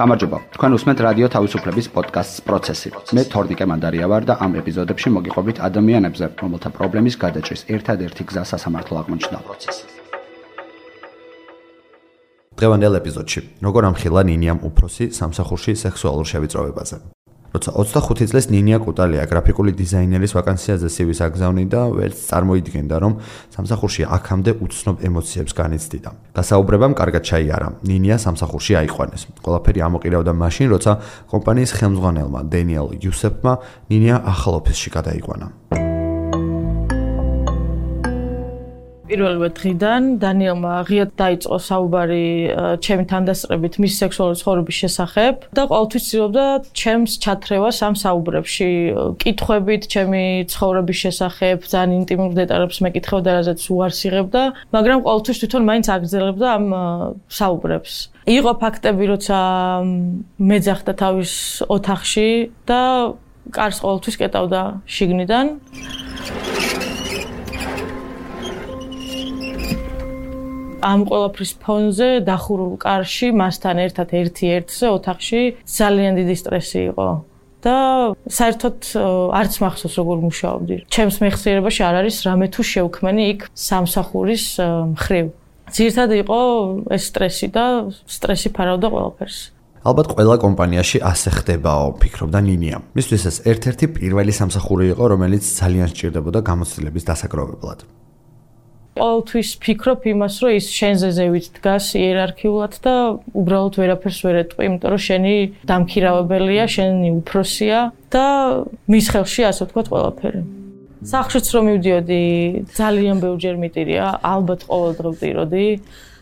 გამარჯობა. თქვენ უსმენთ რადიო თავისუფლების პოდკასტს პროცესი. მე თორნიკე მანდარია ვარ და ამ ეპიზოდებში მოგიყვებით ადამიანებზე, რომელთა პრობლემის გადაჭრის ერთადერთი გზა სასამართლო აღმოჩნდა პროცესი. დღევანდელ ეპიზოდში როგორ ამხილა ნინიამ უფროსი სამსახურში სექსუალურ შევიწროვებაზე. როცა 25 წლის ნინია კუტალია გრაფიკული დიზაინერის ვაკანსიაზე სივის აგზავნი და ვერც წარმოიდგენდა რომ სამსახურში აქამდე უცნობ ემოციებს განიცდიდა. გასაუბრებამ კარგად ჩაიარა. ნინია სამსახურში აიყვანეს. ყველაფერი ამოყირავდა მაშინ, როცა კომპანიის ხელმძღვანელმა დენიელ იუსეფმა ნინია ახალ ოფისში გადაიყვანა. პირველივე დღიდან დანიელმა ღიად დაიწყო საუბარი ჩემი თანდასწრებით მის სექსუალური ცხოვრების შესახებ და ყოველთვის ცდილობდა ჩემს ჩათრევას ამ საუბრებში, კითხვებით ჩემი ცხოვრების შესახებ, ძალიან ინტიმურ დეტალებს მეკითხებდა, რაზეც უარს იღებდა, მაგრამ ყოველთვის თვითონ მაინც აგრძელებდა ამ საუბრებს. იყო ფაქტები, როცა მეძახდა თავის ოთახში და კარს ყოველთვის კეტავდა შიგნიდან. ამ ყოველფრის ფონზე დახურულ კარში მასთან ერთად ერთი-ერთზე ოთახში ძალიან დიდი სტრესი იყო და საერთოდ არც მახსოვს როგორ მუშაობდი. ჩემს მეხსიერებაში არ არის რამე თუ შევქმენი იქ სამსახურის მხრივ. ძირთად იყო ეს სტრესი და სტრესი ფარავდა ყველაფერს. ალბათ ყველა კომპანიაში ასე ხდებაო, ფიქრობდა ნინია. მისთვის ეს ერთ-ერთი პირველი სამსახური იყო, რომელიც ძალიან სჭირდებოდა გამოცდილების დასაგროვებლად. ყოველთვის ფიქრობ იმას, რომ ის შენზე ზევით დგას იერარქიულად და უბრალოდ ვერაფერს ვერ ეტყვი, იმიტომ რომ შენი დამქირავებელია, შენი უფროსია და მის ხელში ასე ვთქვათ ყველაფერი. სახშიც რომ მივდიოდი, ძალიან ბევრჯერ მიტირია, ალბათ ყოველდღე ვტიროდი.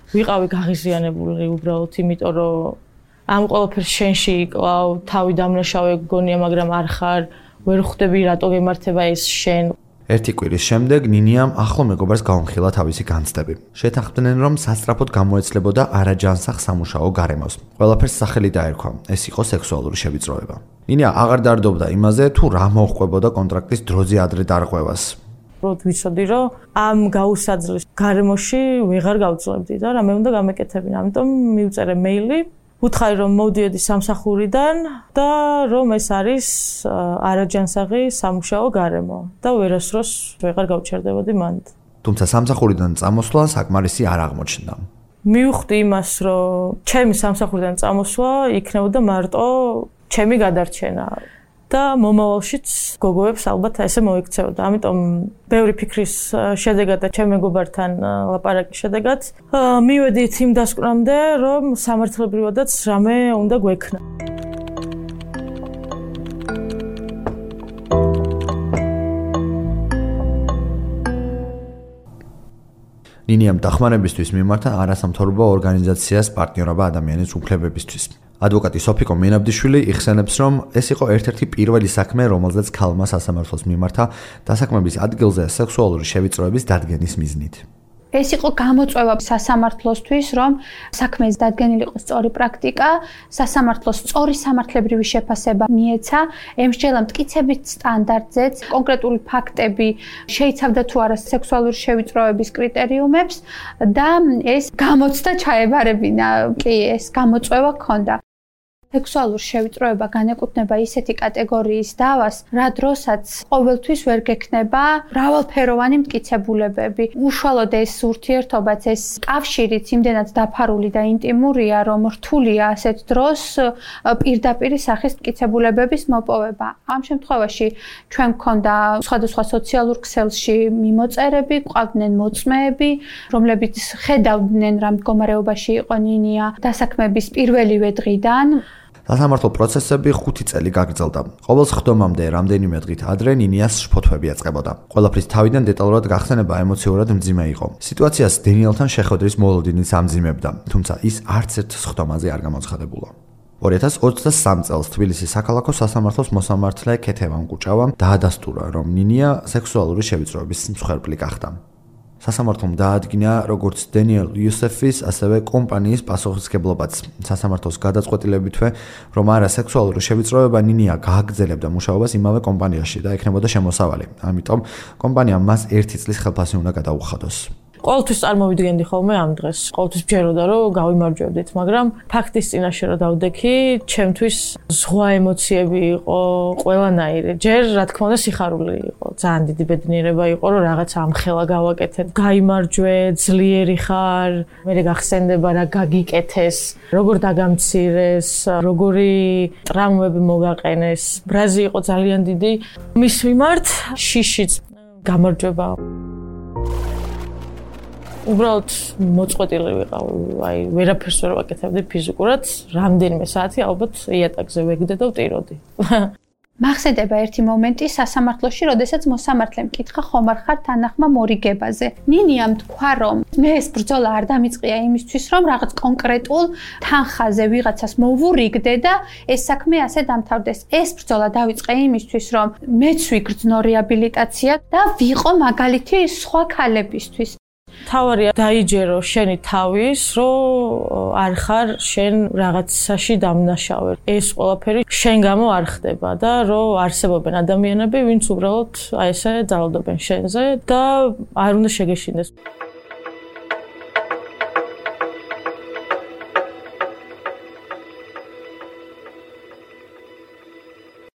ვიყავი გაღიზიანებული უბრალოდ, იმიტომ რომ ამ ყოველფერს შენში იკლავ, თავი დამნაშავე გგონია, მაგრამ არ ხარ, ვერ ხვდები რატო გემართება ეს შენ. ერთი კვირის შემდეგ ნინიამ ახლო მეგობარს გაუმხილა თავისი განცდები. შეთანხმდნენ, რომ სასწრაფოდ გამოეცლებოდა არაჯანსაღ სამუშაო გარემოს. ყველაფერს სახელი დაერქვა. ეს იყო სექსუალური შევიწროება. ნინია აღარ დარდობდა იმაზე, თუ რა მოხყვებოდა კონტრაქტის დროზე ადრე დარღვევას. პროთ ვიცოდი, რომ ამ გაუსაძლის გარემოში ვეღარ გავწლებდი და რამე უნდა გამეკეთებინა. ამიტომ მივწერე მეილი უთხარი რომ მოვდიოდი სამსახურიდან და რომ ეს არის არაჯანსაღი სამუშაო გარემო და ვერასდროს ვეღარ გავჩერდებოდი მანდ. თუმცა სამსახურიდან წამოსვლა საკმარისი არ აღმოჩნდა. მივხვდი იმას, რომ ჩემი სამსახურიდან წამოსვლა იქნებოდა მარტო ჩემი გადარჩენა. და მომავალშიც გოგოებს ალბათ ესე მოიქცეოდა. ამიტომ ბევრი ფიქრის შედეგად და ჩემ მეგობართან ლაპარაკის შედეგად მივედით იმ დასკვნამდე, რომ სამართლებრივადაც რამე უნდა გვექნა. ნინიამ დახმარებისთვის მიმართა არასამთავრობო ორგანიზაციას პარტნიორობა ადამიანის უფლებებისთვის. ადვოკატი სოფიკო მენაბდიშვილი იხსენებს, რომ ეს იყო ერთ-ერთი პირველი საქმე, რომელზეც ქალმა სასამართლოს მიმართა დასაქმების ადგილზე სექსუალური შევიწროების დადგენის მიზნით. ეს იყო გამოწვევა სასამართლოსთვის, რომ საქმეს დადგენილიყო სწორი პრაქტიკა, სასამართლოს სწორი სამართლებრივი შეფასება მიეცა, ემსჯელა მტკიცებით სტანდარტზეც, კონკრეტული ფაქტები შეიცავდა თუ არა სექსუალური შევიწროების კრიტერიუმებს და ეს გამოცდა ჩაებარებინა, კი ეს გამოწვევა ჰქონდა. სექსუალური შევიწროება განეკუთვნება ისეთი კატეგორიის დავას, რა დროსაც ყოველთვის ვერ გექნება მრავალფეროვანი მტკიცებულებები. უშუალოდ ეს ურთიერთობაც, ეს კავშირიც იმდენად დაფარული და ინტიმურია, რომ რთულია ასეთ დროს პირდაპირ სახის მტკიცებულებების მოპოვება. ამ შემთხვევაში ჩვენ გქონდა სხვადასხვა სოციალურ ქსელში მიმოწერები, ყავდნენ მოწმეები, რომლებიც ხედავდნენ რა მდგომარეობაში იყო ნინია დასაქმების პირველივე დღიდან. სასამართლო პროცესები 5 წელი გაგრძელდა. ყოველ ხდომამდე რამდენიმე დღით ადრე ნინიას შფოთვები ეწყებოდა. ყველაფრის თავიდან დეტალურად გახსენება ემოციურად მძიმე იყო. სიტუაციას დენიელთან შეხვედრის მოლოდინიც ამძიმებდა, თუმცა ის არც ერთ ხდომაზე არ გამოცხადებულა. 2023 წელს თბილისის საქალაქო სასამართლოს მოსამართლე ქეთევან კუჭავამ დაადასტურა, რომ ნინია სექსუალური შევიწროების მსხვერპლი გახდა. სასამართლომ დაადგინა როგორც დენიელ იუსეფის, ასევე კომპანიის პასუხისგებლობაც. სასამართლოს გადაწყვეტილებითვე, რომ არა სექსუალური შევიწროება ნინია გააგრძელებდა მუშაობას იმავე კომპანიაში და ექნებოდა შემოსავალი. ამიტომ კომპანიამ მას 1 წლის ხელფასი უნდა გადაუხადოს. ყოველთვის წარმოვიდგენდი ხოლმე ამ დღეს. ყოველთვის ჯეროდა რომ გავიმარჯვებდით, მაგრამ ფაქტის წინაშე რომ დავდექი, ჩემთვის ზღვა ემოციები იყო ყველანაირი. ჯერ რა თქმა უნდა სიხარული იყო. ძალიან დიდი ბედნიერება იყო რომ რაღაც ამხელა გავაკეთე. გაიმარჯვე, ძლიერი ხარ, მე გახსენდება რა გაგიკეთეს, როგორ დაგამცირეს, როგორი ტრამვები მოგაყენეს. ბრაზი იყო ძალიან დიდი. მის მიმართ შიშიც გამარჯვება. უბრალოდ მოწყვეტილი ვიყავ, აი ვერაფერს ვერ ვაკეთებდი ფიზიკურად, რამდენიმე საათი ალბათ იატაკზე ვეგდე და ვტიროდი. მახსენდება ერთი მომენტი სასამართლოში, როდესაც მოსამართლემ კითხა ხომ არ ხარ თანახმა მორიგებაზე. ნინიამ თქვა, რომ მე ეს ბრძოლა არ დამიწყია იმისთვის, რომ რაღაც კონკრეტულ თანხაზე ვიღაცას მოვურიგდე და ეს საქმე ასე დამთავრდეს. ეს ბრძოლა დავიწყე იმისთვის, რომ მეც ვიგრძნო რეაბილიტაცია და ვიყო მაგალითი სხვა ქალებისთვის. თავარია დაიჯერო შენი თავის, რომ არ ხარ შენ რაღაცაში დამნაშავე. ეს ყველაფერი შენ გამო არ ხდება და რომ არსებობენ ადამიანები, ვინც უბრალოდ აი ესე ძალდობენ შენზე და არ უნდა შეგეშინდეს.